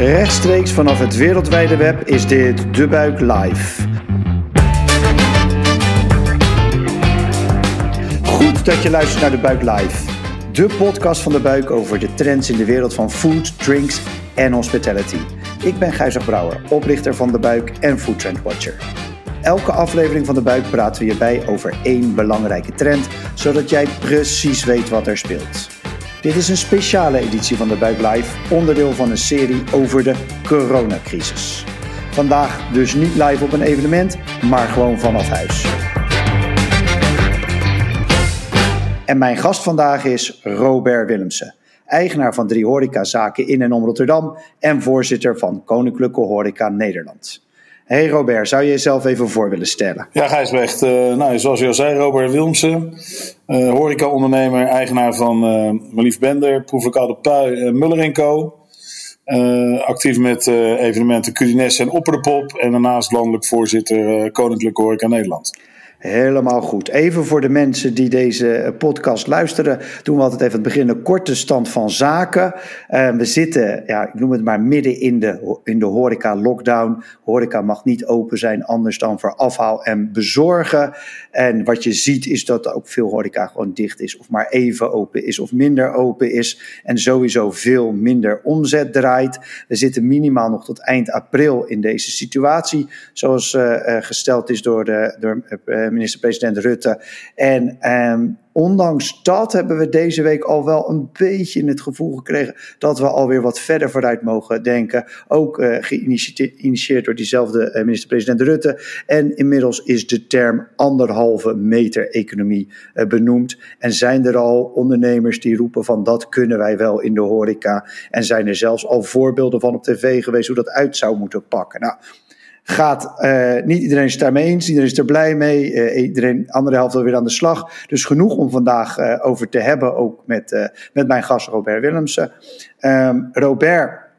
Rechtstreeks vanaf het wereldwijde web is dit De Buik Live. Goed dat je luistert naar De Buik Live. De podcast van De Buik over de trends in de wereld van food, drinks en hospitality. Ik ben Gijzer Brouwer, oprichter van De Buik en Food Trend Watcher. Elke aflevering van De Buik praten we hierbij over één belangrijke trend, zodat jij precies weet wat er speelt. Dit is een speciale editie van de Buik Live, onderdeel van een serie over de coronacrisis. Vandaag dus niet live op een evenement, maar gewoon vanaf huis. En mijn gast vandaag is Robert Willemsen, eigenaar van drie horecazaken in en om Rotterdam en voorzitter van Koninklijke Horeca Nederland. Hey Robert, zou je jezelf even voor willen stellen? Ja, Gijsbrecht. Uh, nou, zoals je al zei, Robert Wilmsen. Uh, horeca-ondernemer, eigenaar van uh, Melief Bender, Proeflokaal de Pui, uh, Muller Co. actief met evenementen Cudines en Opper de Pop. En daarnaast landelijk voorzitter Koninklijke Horeca Nederland. Helemaal goed. Even voor de mensen die deze eh, podcast luisteren, doen we altijd even het begin een korte stand van zaken. Uh, we zitten, ja, ik noem het maar midden in de, in de horeca-lockdown. Horeca mag niet open zijn, anders dan voor afhaal en bezorgen. En wat je ziet is dat ook veel horeca gewoon dicht is, of maar even open is, of minder open is. En sowieso veel minder omzet draait. We zitten minimaal nog tot eind april in deze situatie, zoals uh, gesteld is door de. Door, minister-president Rutte. En um, ondanks dat hebben we deze week al wel een beetje het gevoel gekregen dat we alweer wat verder vooruit mogen denken. Ook uh, geïnitieerd door diezelfde uh, minister-president Rutte. En inmiddels is de term anderhalve meter economie benoemd. En zijn er al ondernemers die roepen van dat kunnen wij wel in de horeca. En zijn er zelfs al voorbeelden van op tv geweest hoe dat uit zou moeten pakken. Nou, gaat. Uh, niet iedereen is het daarmee eens, iedereen is er blij mee. Uh, iedereen, andere helft wil weer aan de slag. Dus genoeg om vandaag uh, over te hebben, ook met, met mijn gast Robert Willemsen. Um, Robert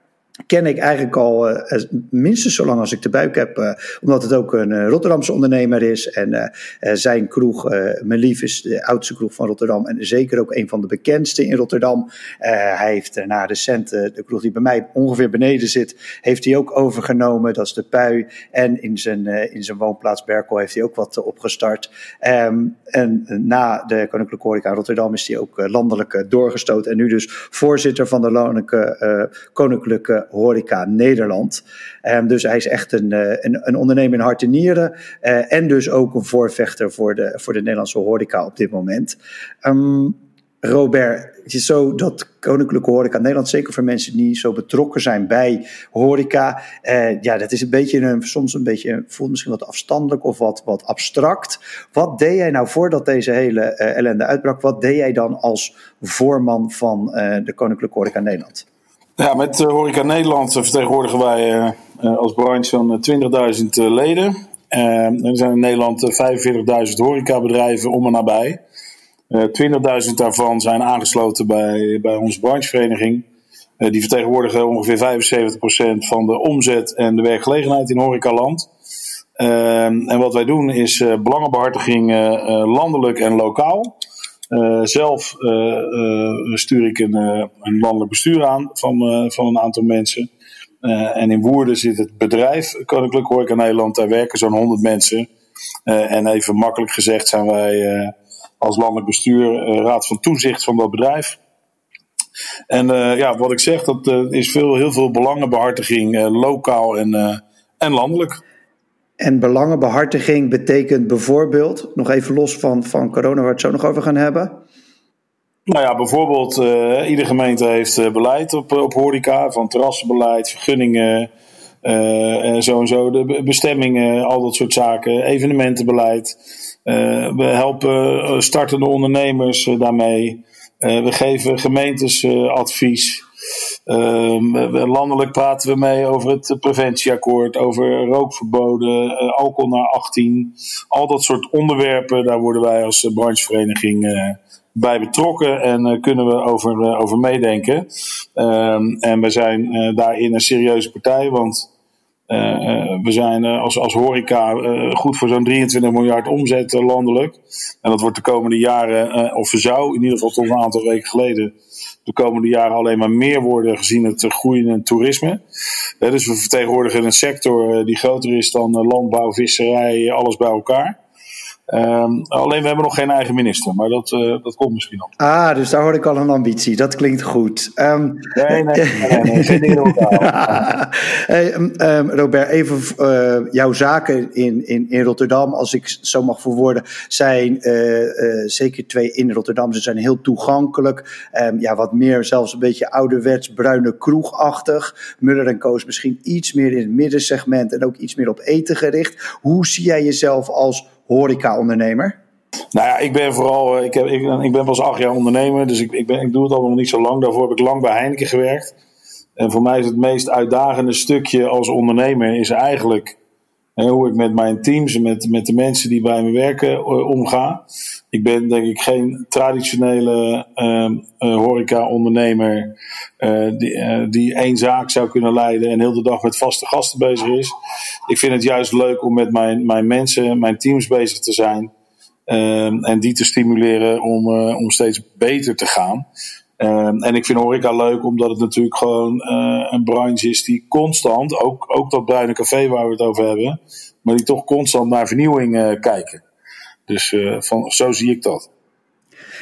ken ik eigenlijk al uh, minstens zo lang als ik de buik heb. Uh, omdat het ook een uh, Rotterdamse ondernemer is. En zijn kroeg, mijn lief, is de oudste kroeg van Rotterdam. En zeker ook een van de bekendste in Rotterdam. hij heeft na recent de kroeg die bij mij ongeveer beneden zit, heeft hij ook overgenomen. Dat is de Pui. En in zijn, in zijn woonplaats Berkel heeft hij ook wat opgestart. Um, en na de Koninklijke Horeca Rotterdam is hij ook landelijk doorgestoten. En nu dus voorzitter van de Koninklijke, Horeca Nederland. Um, dus hij is echt een, uh, een, een, ondernemer in hart en nieren. Uh, en dus ook een voorvechter voor de, voor de Nederlandse horeca op dit moment. Um, Robert, het is zo dat Koninklijke Horeca Nederland, zeker voor mensen die zo betrokken zijn bij horeca, eh, ja, dat is een beetje een, soms een beetje, voelt misschien wat afstandelijk of wat, wat abstract. Wat deed jij nou voordat deze hele eh, ellende uitbrak? Wat deed jij dan als voorman van eh, de Koninklijke Horeca Nederland? Met uh, Horeca Nederland vertegenwoordigen wij uh, als branche zo'n 20.000 leden. er zijn in Nederland 45.000 horecabedrijven om en nabij. 20.000 daarvan zijn aangesloten bij, bij onze branchevereniging. die vertegenwoordigen ongeveer 75% van de omzet en de werkgelegenheid in horecaland. en wat wij doen is belangenbehartiging landelijk en lokaal. Uh, zelf uh, uh, stuur ik een, een, landelijk bestuur aan van, van een aantal mensen. en in Woerden zit het bedrijf Koninklijk Horeca Nederland. Daar werken zo'n 100 mensen. en even makkelijk gezegd zijn wij als landelijk bestuur raad van toezicht van dat bedrijf. En ja, wat ik zeg, dat is veel, heel veel belangenbehartiging, lokaal en, en landelijk. En belangenbehartiging betekent bijvoorbeeld, nog even los van, van corona, waar we het zo nog over gaan hebben. Nou ja, bijvoorbeeld, uh, iedere gemeente heeft uh, beleid op, op horeca, van terrassenbeleid, vergunningen, uh, zo en zo, de bestemmingen, al dat soort zaken, evenementenbeleid. we helpen startende ondernemers daarmee. we geven gemeentes advies. Um, landelijk praten we mee over het preventieakkoord, over rookverboden, uh, alcohol naar 18. Al dat soort onderwerpen, daar worden wij als uh, branchevereniging uh, bij betrokken en kunnen we over, over meedenken. Um, en we zijn daarin een serieuze partij, want we zijn als, als horeca goed voor zo'n 23 miljard omzet landelijk. En dat wordt de komende jaren, of zou in ieder geval tot een aantal weken geleden de komende jaren alleen maar meer worden gezien het groeiende toerisme. dus we vertegenwoordigen een sector die groter is dan landbouw, visserij, alles bij elkaar. Um, alleen we hebben nog geen eigen minister, maar dat, uh, dat komt misschien nog. Ah, dus daar hoor ik al een ambitie. Dat klinkt goed. Um, nee, nee, nee, nee, geen dingen hey, um, Robert, even uh, jouw zaken in, in, in Rotterdam, als ik zo mag verwoorden, zijn uh, zeker twee in Rotterdam. Ze zijn heel toegankelijk. ja, wat meer, zelfs een beetje ouderwets, bruine kroegachtig. Muller en Co is misschien iets meer in het middensegment en ook iets meer op eten gericht. Hoe zie jij jezelf als horeca-ondernemer? Nou ja, ik ben vooral, eh, ik, heb, ik, ik ben pas acht jaar ondernemer, dus ik, ik, ben, ik doe het allemaal nog niet zo lang. Daarvoor heb ik lang bij Heineken gewerkt. En voor mij is het meest uitdagende stukje als ondernemer is eigenlijk hoe ik met mijn teams en met, met de mensen die bij me werken uh, omga. Ik ben denk ik geen traditionele uh, horeca-ondernemer die, die één zaak zou kunnen leiden en heel de dag met vaste gasten bezig is. Ik vind het juist leuk om met mijn, mijn mensen, mijn teams bezig te zijn. Um, en die te stimuleren om, om steeds beter te gaan. Um, en ik vind horeca leuk omdat het natuurlijk gewoon uh, een branche is die constant, ook, ook dat bruine café waar we het over hebben, maar die toch constant naar vernieuwing uh, kijken. Dus van, zo zie ik dat.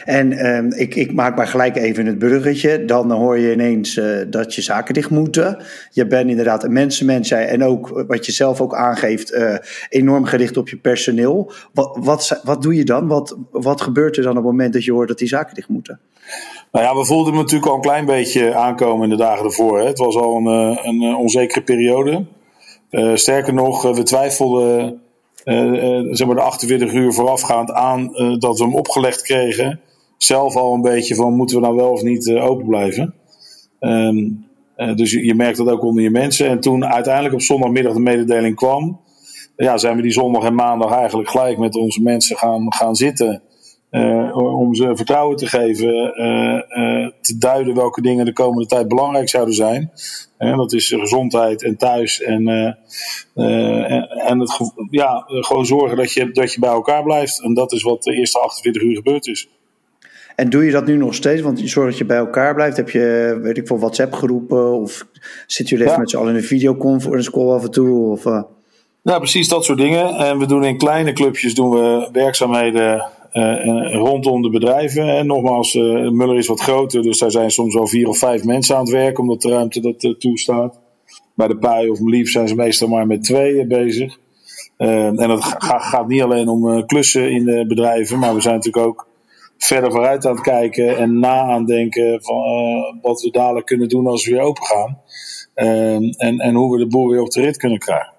En um, ik, ik, maak maar gelijk even het bruggetje. Dan hoor je ineens uh, dat je zaken dicht moeten. Je bent inderdaad een mensenmens en ook wat je zelf ook aangeeft, uh, enorm gericht op je personeel. Wat, wat, wat doe je dan? Wat, wat gebeurt er dan op het moment dat je hoort dat die zaken dicht moeten? Nou ja, we voelden hem natuurlijk al een klein beetje aankomen in de dagen ervoor. Hè. Het was al een, eh, een onzekere periode. Sterker nog, we twijfelden zeg maar de 48 uur voorafgaand aan dat we hem opgelegd kregen zelf al een beetje van moeten we nou wel of niet uh, open blijven. Um, uh, dus je, je, merkt dat ook onder je mensen. En toen uiteindelijk op zondagmiddag de mededeling kwam, ja, zijn we die zondag en maandag eigenlijk gelijk met onze mensen gaan, gaan zitten. Uh, om ze vertrouwen te geven, te duiden welke dingen de komende tijd belangrijk zouden zijn. dat is gezondheid en thuis. En, en, en het, ja, gewoon zorgen dat je, dat je bij elkaar blijft. En dat is wat de eerste 48 uur gebeurd is. En doe je dat nu nog steeds? Want je zorgt dat je bij elkaar blijft. Heb je, weet ik veel, WhatsApp groepen? Of zitten jullie even met z'n allen in een videoconference call af en toe? Of, uh... Ja, precies dat soort dingen. En we doen in kleine clubjes doen we werkzaamheden uh, rondom de bedrijven. En nogmaals, uh, Muller is wat groter, dus daar zijn soms wel vier of vijf mensen aan het werk, omdat de ruimte dat toestaat. Bij de Pui of Lief zijn ze meestal maar met twee bezig. en dat gaat niet alleen om klussen in de bedrijven, maar we zijn natuurlijk ook verder vooruit aan het kijken en na aan denken van uh, wat we dadelijk kunnen doen als we weer open gaan. Uh, en, en hoe we de boel weer op de rit kunnen krijgen.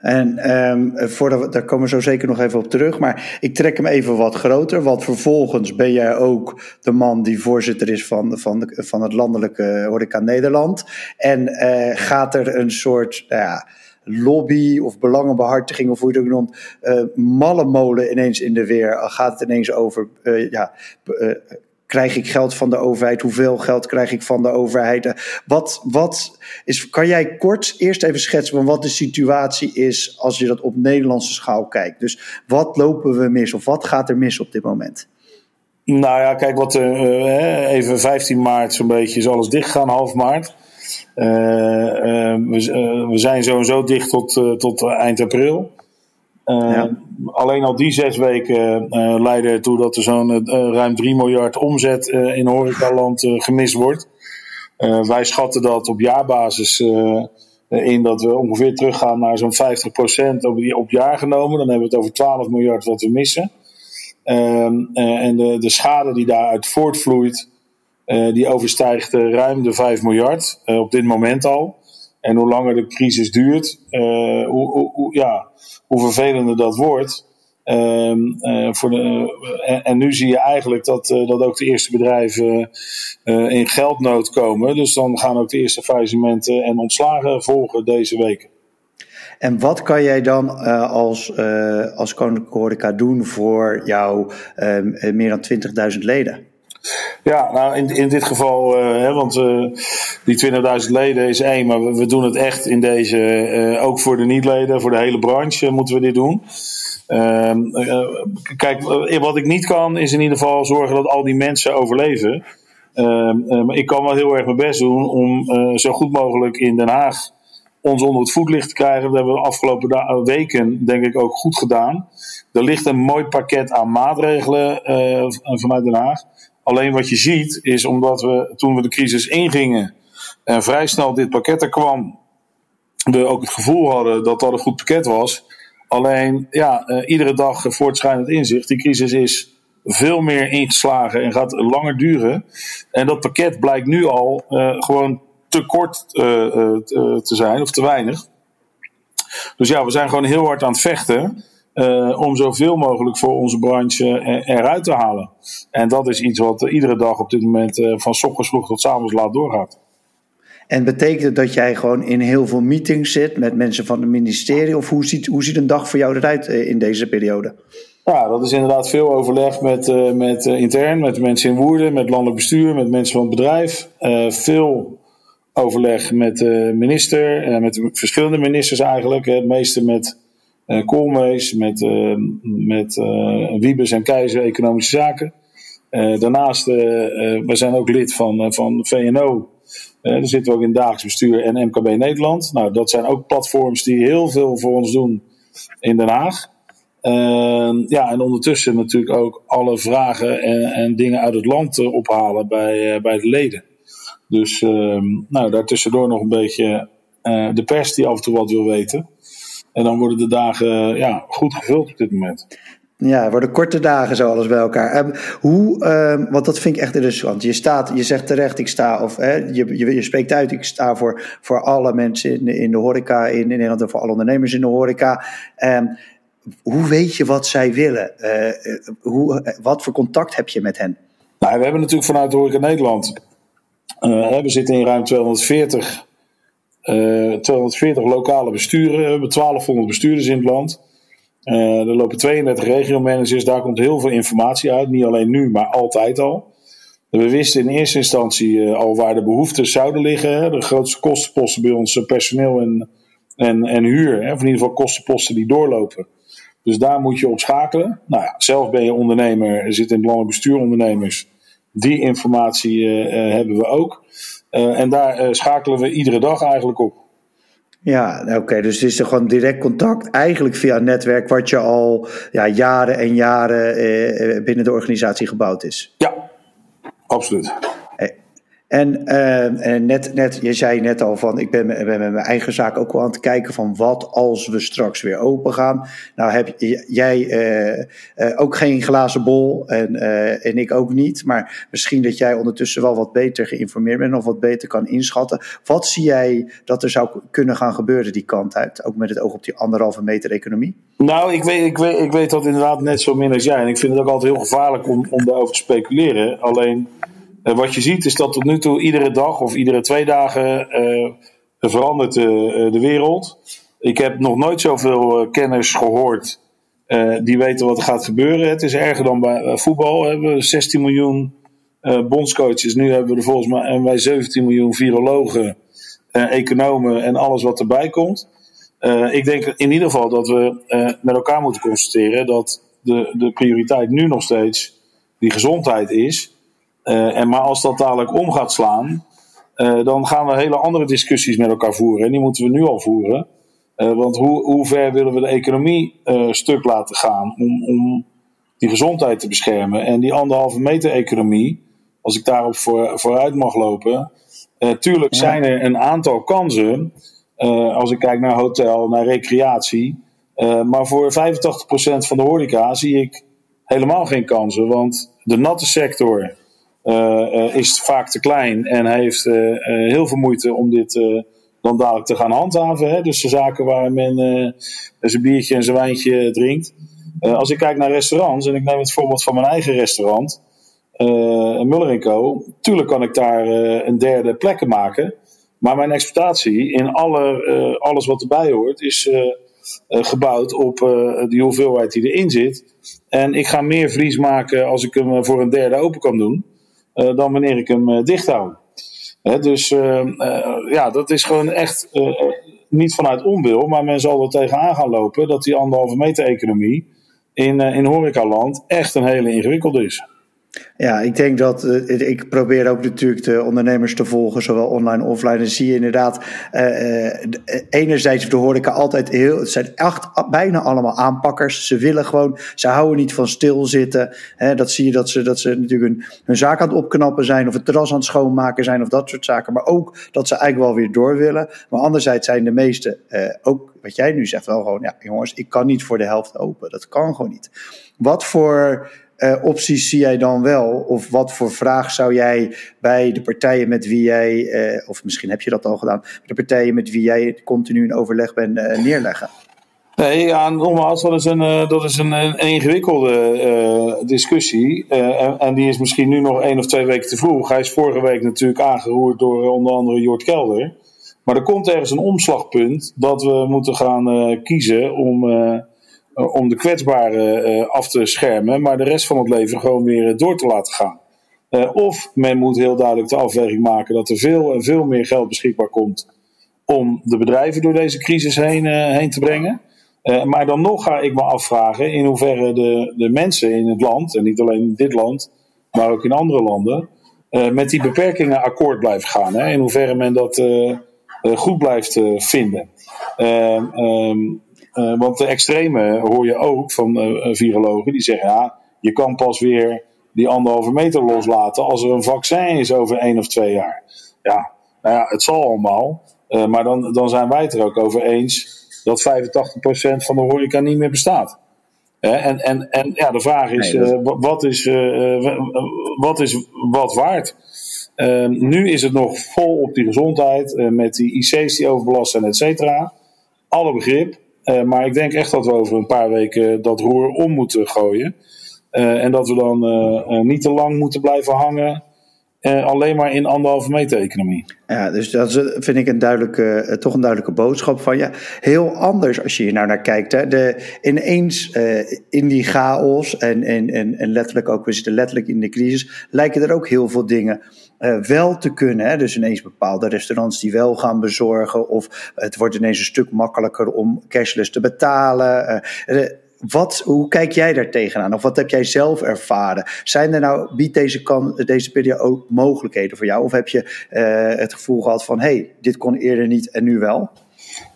En um, voordat daar komen we zo zeker nog even op terug. Maar ik trek hem even wat groter. Want vervolgens ben jij ook de man die voorzitter is van, van, de, van het landelijke Horeca Nederland. En uh, gaat er een soort. Nou ja, lobby of belangenbehartiging of hoe je het ook noemt, uh, malle molen ineens in de weer. Gaat het ineens over, uh, ja, uh, krijg ik geld van de overheid? Hoeveel geld krijg ik van de overheid? Wat, wat is, kan jij kort eerst even schetsen van wat de situatie is als je dat op Nederlandse schaal kijkt? Dus wat lopen we mis of wat gaat er mis op dit moment? Nou ja, kijk, wat, even 15 maart zo'n beetje is alles dichtgegaan, half maart. Uh, we, uh, we, zijn sowieso dicht tot, tot eind april. Ja. Alleen al die zes weken leiden ertoe dat er zo'n ruim 3 miljard omzet in horecaland gemist wordt. wij schatten dat op jaarbasis in dat we ongeveer teruggaan naar zo'n 50% op, op jaar genomen. Dan hebben we het over 12 miljard wat we missen. Ehm, en de, de schade die daaruit voortvloeit, uh, die overstijgt ruim de 5 miljard uh, op dit moment al. En hoe langer de crisis duurt, hoe, hoe, hoe, ja, hoe vervelender dat wordt. Ehm, voor de, en, nu zie je eigenlijk dat, dat ook de eerste bedrijven in geldnood komen. Dus dan gaan ook de eerste faillissementen en ontslagen volgen deze weken. En wat kan jij dan als, uh, als Koninklijke Horeca doen voor jouw uh, meer dan 20.000 leden? Ja, nou in, in dit geval, uh, hè, want uh, die 20.000 leden is één, maar we, doen het echt in deze, uh, ook voor de niet-leden, voor de hele branche moeten we dit doen. Ehm, kijk, wat ik niet kan, is in ieder geval zorgen dat al die mensen overleven. Ehm, maar ik kan wel heel erg mijn best doen om zo goed mogelijk in Den Haag ons onder het voetlicht te krijgen. Dat hebben we de afgelopen weken, denk ik, ook goed gedaan. Er ligt een mooi pakket aan maatregelen vanuit Den Haag. Alleen wat je ziet is omdat we toen we de crisis ingingen en vrij snel dit pakket er kwam, we ook het gevoel hadden dat dat een goed pakket was. Alleen, ja, uh, iedere dag voortschrijdend inzicht. Die crisis is veel meer ingeslagen en gaat langer duren. En dat pakket blijkt nu al uh, gewoon te kort uh, te zijn of te weinig. Dus ja, we zijn gewoon heel hard aan het vechten. Uh, om zoveel mogelijk voor onze branche eruit te halen. En dat is iets wat iedere dag op dit moment uh, van ochtends vroeg tot avonds laat doorgaat. En betekent het dat jij gewoon in heel veel meetings zit met mensen van het ministerie? Of hoe ziet, hoe ziet een dag voor jou eruit in deze periode? Ja, dat is inderdaad veel overleg met, uh, met intern, met mensen in Woerden, met landelijk bestuur, met mensen van het bedrijf. veel overleg met de minister, met verschillende ministers eigenlijk. Het meeste met uh, Koolmees, met, uh, met uh, Wiebes en Keizer Economische Zaken. daarnaast, we zijn ook lid van, van VNO. daar zitten we ook in dagelijks bestuur en MKB Nederland. Nou, dat zijn ook platforms die heel veel voor ons doen in Den Haag. ja, en ondertussen natuurlijk ook alle vragen en, en dingen uit het land ophalen bij, bij de leden. Dus ehm, nou, daartussendoor nog een beetje de pers die af en toe wat wil weten. En dan worden de dagen ja, goed gevuld op dit moment. Ja, het worden korte dagen zo alles bij elkaar. Um, hoe, um, want dat vind ik echt interessant. Je, staat, je zegt terecht, ik sta, of hè, je, je, je, spreekt uit, ik sta voor, voor alle mensen in, in de horeca in, in Nederland en voor alle ondernemers in de horeca. Um, hoe weet je wat zij willen? Uh, hoe, wat voor contact heb je met hen? Nou, we hebben natuurlijk vanuit de Horeca Nederland, uh, we zitten in ruim 240 uh, eh, 240 lokale besturen. We hebben 1200 bestuurders in het land. Uh, er lopen 32 regio-managers. Daar komt heel veel informatie uit. Niet alleen nu, maar altijd al. We wisten in eerste instantie uh, al waar de behoeftes zouden liggen. De grootste kostenposten bij ons, personeel en, en, en huur. Of in ieder geval kostenposten die doorlopen. Dus daar moet je op schakelen. Nou ja, zelf ben je ondernemer, zit in het landelijk bestuur ondernemers. Die informatie hebben we ook. Uh, en daar uh, schakelen we iedere dag eigenlijk op. Ja, oké. Okay. Dus het is er gewoon direct contact, eigenlijk via een netwerk wat je al ja, jaren en jaren eh, binnen de organisatie gebouwd is. Ja, absoluut. En, uh, net, net, je zei net al van, ik ben, met mijn eigen zaak ook wel aan het kijken van wat als we straks weer open gaan. Nou heb jij uh, ook geen glazen bol en, en ik ook niet. Maar misschien dat jij ondertussen wel wat beter geïnformeerd bent of wat beter kan inschatten. Wat zie jij dat er zou kunnen gaan gebeuren die kant uit? Ook met het oog op die anderhalve meter economie? Nou, ik weet, ik, weet, ik weet dat inderdaad net zo min als jij. En ik vind het ook altijd heel gevaarlijk om, om daarover te speculeren. Alleen uh, wat je ziet is dat tot nu toe iedere dag of iedere twee dagen uh, verandert uh, de wereld. Ik heb nog nooit zoveel kenners gehoord die weten wat er gaat gebeuren. Het is erger dan bij voetbal. We hebben 16 miljoen bondscoaches. Nu hebben we er volgens mij en wij 17 miljoen virologen, economen en alles wat erbij komt. ik denk in ieder geval dat we met elkaar moeten constateren dat de, de prioriteit nu nog steeds die gezondheid is. Uh, en maar als dat dadelijk om gaat slaan, uh, dan gaan we hele andere discussies met elkaar voeren. En die moeten we nu al voeren. Uh, want hoe, hoe ver willen we de economie stuk laten gaan om, om die gezondheid te beschermen? En die anderhalve meter economie, als ik daarop voor, vooruit mag lopen. tuurlijk zijn er een aantal kansen. als ik kijk naar hotel, naar recreatie. maar voor 85% van de horeca zie ik helemaal geen kansen. Want de natte sector is vaak te klein en heeft uh, heel veel moeite om dit dan dadelijk te gaan handhaven. Hè? Dus de zaken waar men zijn biertje en zijn wijntje drinkt. als ik kijk naar restaurants, en ik neem het voorbeeld van mijn eigen restaurant, Muller Co. Tuurlijk kan ik daar een derde plekken maken. Maar mijn exploitatie in alle, alles wat erbij hoort, is gebouwd op die hoeveelheid die erin zit. En ik ga meer vlies maken als ik hem voor een derde open kan doen. Eh, dan wanneer ik hem eh, dicht hou. dus eh, ja, dat is gewoon echt niet vanuit onwil, maar men zal er tegenaan gaan lopen dat die anderhalve meter economie in, in horecaland echt een hele ingewikkelde is. Ja, ik denk dat uh, ik probeer ook natuurlijk de ondernemers te volgen, zowel online offline. En zie je inderdaad, uh, uh, enerzijds de horeca altijd heel, het zijn echt bijna allemaal aanpakkers. Ze willen gewoon, ze houden niet van stilzitten. Dat zie je dat ze, dat ze natuurlijk hun, zaak aan het opknappen zijn, of het terras aan het schoonmaken zijn, of dat soort zaken. Maar ook dat ze eigenlijk wel weer door willen. Maar anderzijds zijn de meeste ook, wat jij nu zegt, wel gewoon, ja jongens, ik kan niet voor de helft open. Dat kan gewoon niet. Wat voor uh, opties zie jij dan wel? Of wat voor vraag zou jij bij de partijen met wie jij, uh, of misschien heb je dat al gedaan, de partijen met wie jij continu in overleg bent uh, neerleggen? Nee, ja, nogmaals, dat is een, dat is een, ingewikkelde discussie. En, en, die is misschien nu nog één of twee weken te vroeg. Hij is vorige week natuurlijk aangeroerd door onder andere Jort Kelder. Maar er komt ergens een omslagpunt dat we moeten gaan kiezen om eh, om de kwetsbaren eh, af te schermen, maar de rest van het leven gewoon weer eh, door te laten gaan. of men moet heel duidelijk de afweging maken dat er veel en veel meer geld beschikbaar komt om de bedrijven door deze crisis heen, heen te brengen. maar dan nog ga ik me afvragen in hoeverre de, de mensen in het land, en niet alleen in dit land, maar ook in andere landen, met die beperkingen akkoord blijven gaan. Hè? In hoeverre men dat goed blijft vinden. Um, uh, want de extreme hoor je ook van uh, virologen die zeggen: ja, je kan pas weer die anderhalve meter loslaten als er een vaccin is over één of twee jaar. Ja, nou ja, het zal allemaal. Uh, maar dan, dan zijn wij het er ook over eens dat 85% van de horeca niet meer bestaat. en, en, en ja, de vraag is: nee, dat... wat, is wat is wat waard? nu is het nog vol op die gezondheid, met die IC's die overbelast zijn, et cetera. Alle begrip. Uh, maar ik denk echt dat we over een paar weken dat roer om moeten gooien. Uh, en dat we dan uh, niet te lang moeten blijven hangen. Alleen maar in anderhalve meter economie. Ja, dus dat vind ik een duidelijke, toch een duidelijke boodschap van ja. Heel anders als je hier nou naar kijkt. Hè. De, ineens in die chaos en, en, en, en letterlijk ook, we zitten letterlijk in de crisis, lijken er ook heel veel dingen wel te kunnen. Hè? Dus ineens bepaalde restaurants die wel gaan bezorgen. Of het wordt ineens een stuk makkelijker om cashless te betalen. Uh, wat, hoe kijk jij daar tegenaan? Of wat heb jij zelf ervaren? Zijn er nou, biedt deze, kan, deze periode ook mogelijkheden voor jou? Of heb je uh, het gevoel gehad van, hé, hey, dit kon eerder niet en nu wel?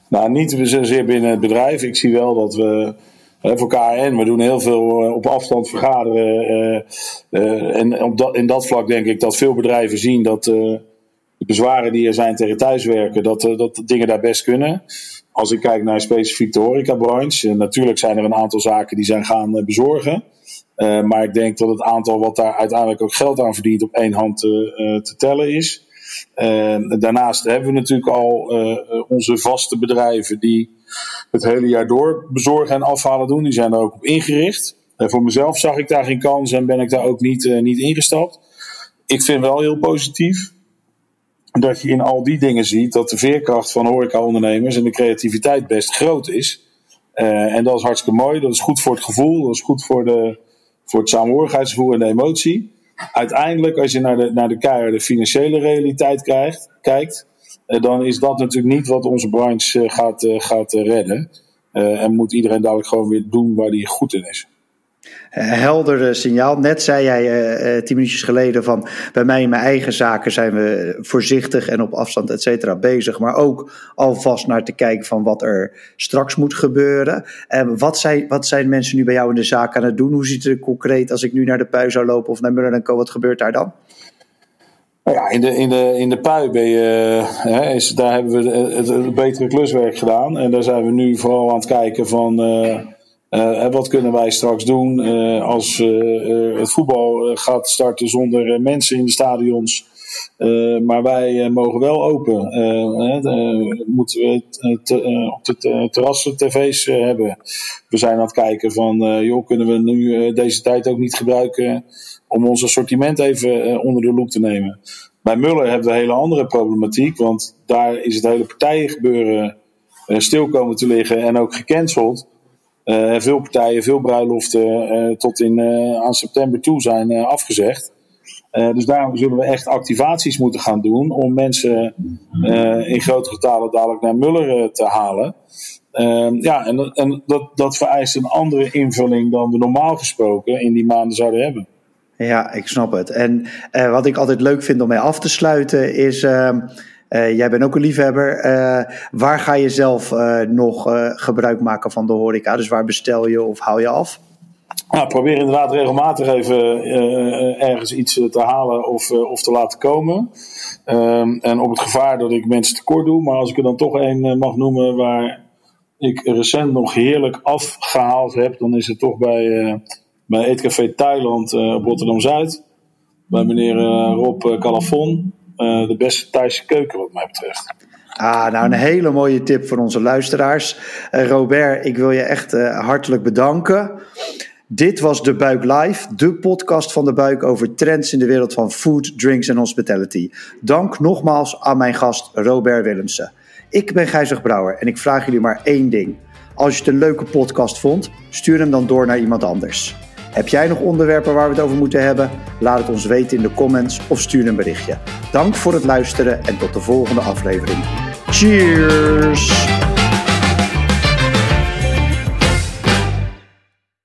Nou, niet zozeer binnen het bedrijf. Ik zie wel dat we voor KN. We doen heel veel eh, op afstand vergaderen. Eh, eh, en op in dat vlak denk ik dat veel bedrijven zien dat de bezwaren die er zijn tegen thuiswerken, dat, dat dingen daar best kunnen. Als ik kijk naar specifiek de horecabranche, natuurlijk zijn er een aantal zaken die zijn gaan bezorgen. maar ik denk dat het aantal wat daar uiteindelijk ook geld aan verdient op één hand te tellen is. daarnaast hebben we natuurlijk al onze vaste bedrijven die het hele jaar door bezorgen en afhalen doen. Die zijn er ook op ingericht. Voor mezelf zag ik daar geen kans en ben ik daar ook niet, niet ingestapt. Ik vind wel heel positief dat je in al die dingen ziet dat de veerkracht van horecaondernemers en de creativiteit best groot is. Uh, en dat is hartstikke mooi. Dat is goed voor het gevoel. Dat is goed voor, de, voor het samenhorigheidsgevoel en de emotie. Uiteindelijk, als je naar de, naar de keiharde financiële realiteit kijkt, eh, dan is dat natuurlijk niet wat onze branche eh, gaat, eh, gaat redden. en moet iedereen dadelijk gewoon weer doen waar hij goed in is helder signaal. Net zei jij uh, tien minuutjes geleden van bij mij in mijn eigen zaken zijn we voorzichtig en op afstand et cetera bezig. Maar ook alvast naar te kijken van wat er straks moet gebeuren. En wat zijn, wat zijn mensen nu bij jou in de zaak aan het doen? Hoe ziet het er concreet als ik nu naar de Pui zou lopen of naar Muller Co? Wat gebeurt daar dan? Nou ja, in de, in de, in de pui ben je, hè, is, daar hebben we het, betere kluswerk gedaan. En daar zijn we nu vooral aan het kijken van uh, uh, wat kunnen wij straks doen uh, als het voetbal gaat starten zonder mensen in de stadions. maar wij mogen wel open. moeten we op de terrassen tv's hebben. We zijn aan het kijken van, joh, kunnen we nu deze tijd ook niet gebruiken om ons assortiment even eh, onder de loep te nemen. Bij Muller hebben we een hele andere problematiek, want daar is het hele partijengebeuren stil komen te liggen en ook gecanceld. Uh, veel partijen, veel bruiloften uh, tot in, aan september toe zijn afgezegd. dus daarom zullen we echt activaties moeten gaan doen om mensen in grote getalen dadelijk naar Muller te halen. ja, en, en dat, dat vereist een andere invulling dan we normaal gesproken in die maanden zouden hebben. Ja, ik snap het. En wat ik altijd leuk vind om mee af te sluiten is. Uh, jij bent ook een liefhebber. waar ga je zelf nog gebruik maken van de horeca? Dus waar bestel je of haal je af? Nou, probeer inderdaad regelmatig even ergens iets te halen of, of te laten komen. Um, en op het gevaar dat ik mensen tekort doe. Maar als ik er dan toch een mag noemen waar ik recent nog heerlijk afgehaald heb, dan is het toch bij bij Eetcafé Thailand op Rotterdam Zuid. Bij meneer Rob eh, Calafon. De beste Thaise keuken, wat mij betreft. Ah, nou een hele mooie tip voor onze luisteraars. Robert, ik wil je echt hartelijk bedanken. Dit was De Buik Live, de podcast van De Buik over trends in de wereld van food, drinks en hospitality. Dank nogmaals aan mijn gast Robert Willemsen. Ik ben Gijzig Brouwer en ik vraag jullie maar één ding. Als je het een leuke podcast vond, stuur hem dan door naar iemand anders. Heb jij nog onderwerpen waar we het over moeten hebben? Laat het ons weten in de comments of stuur een berichtje. Dank voor het luisteren en tot de volgende aflevering. Cheers!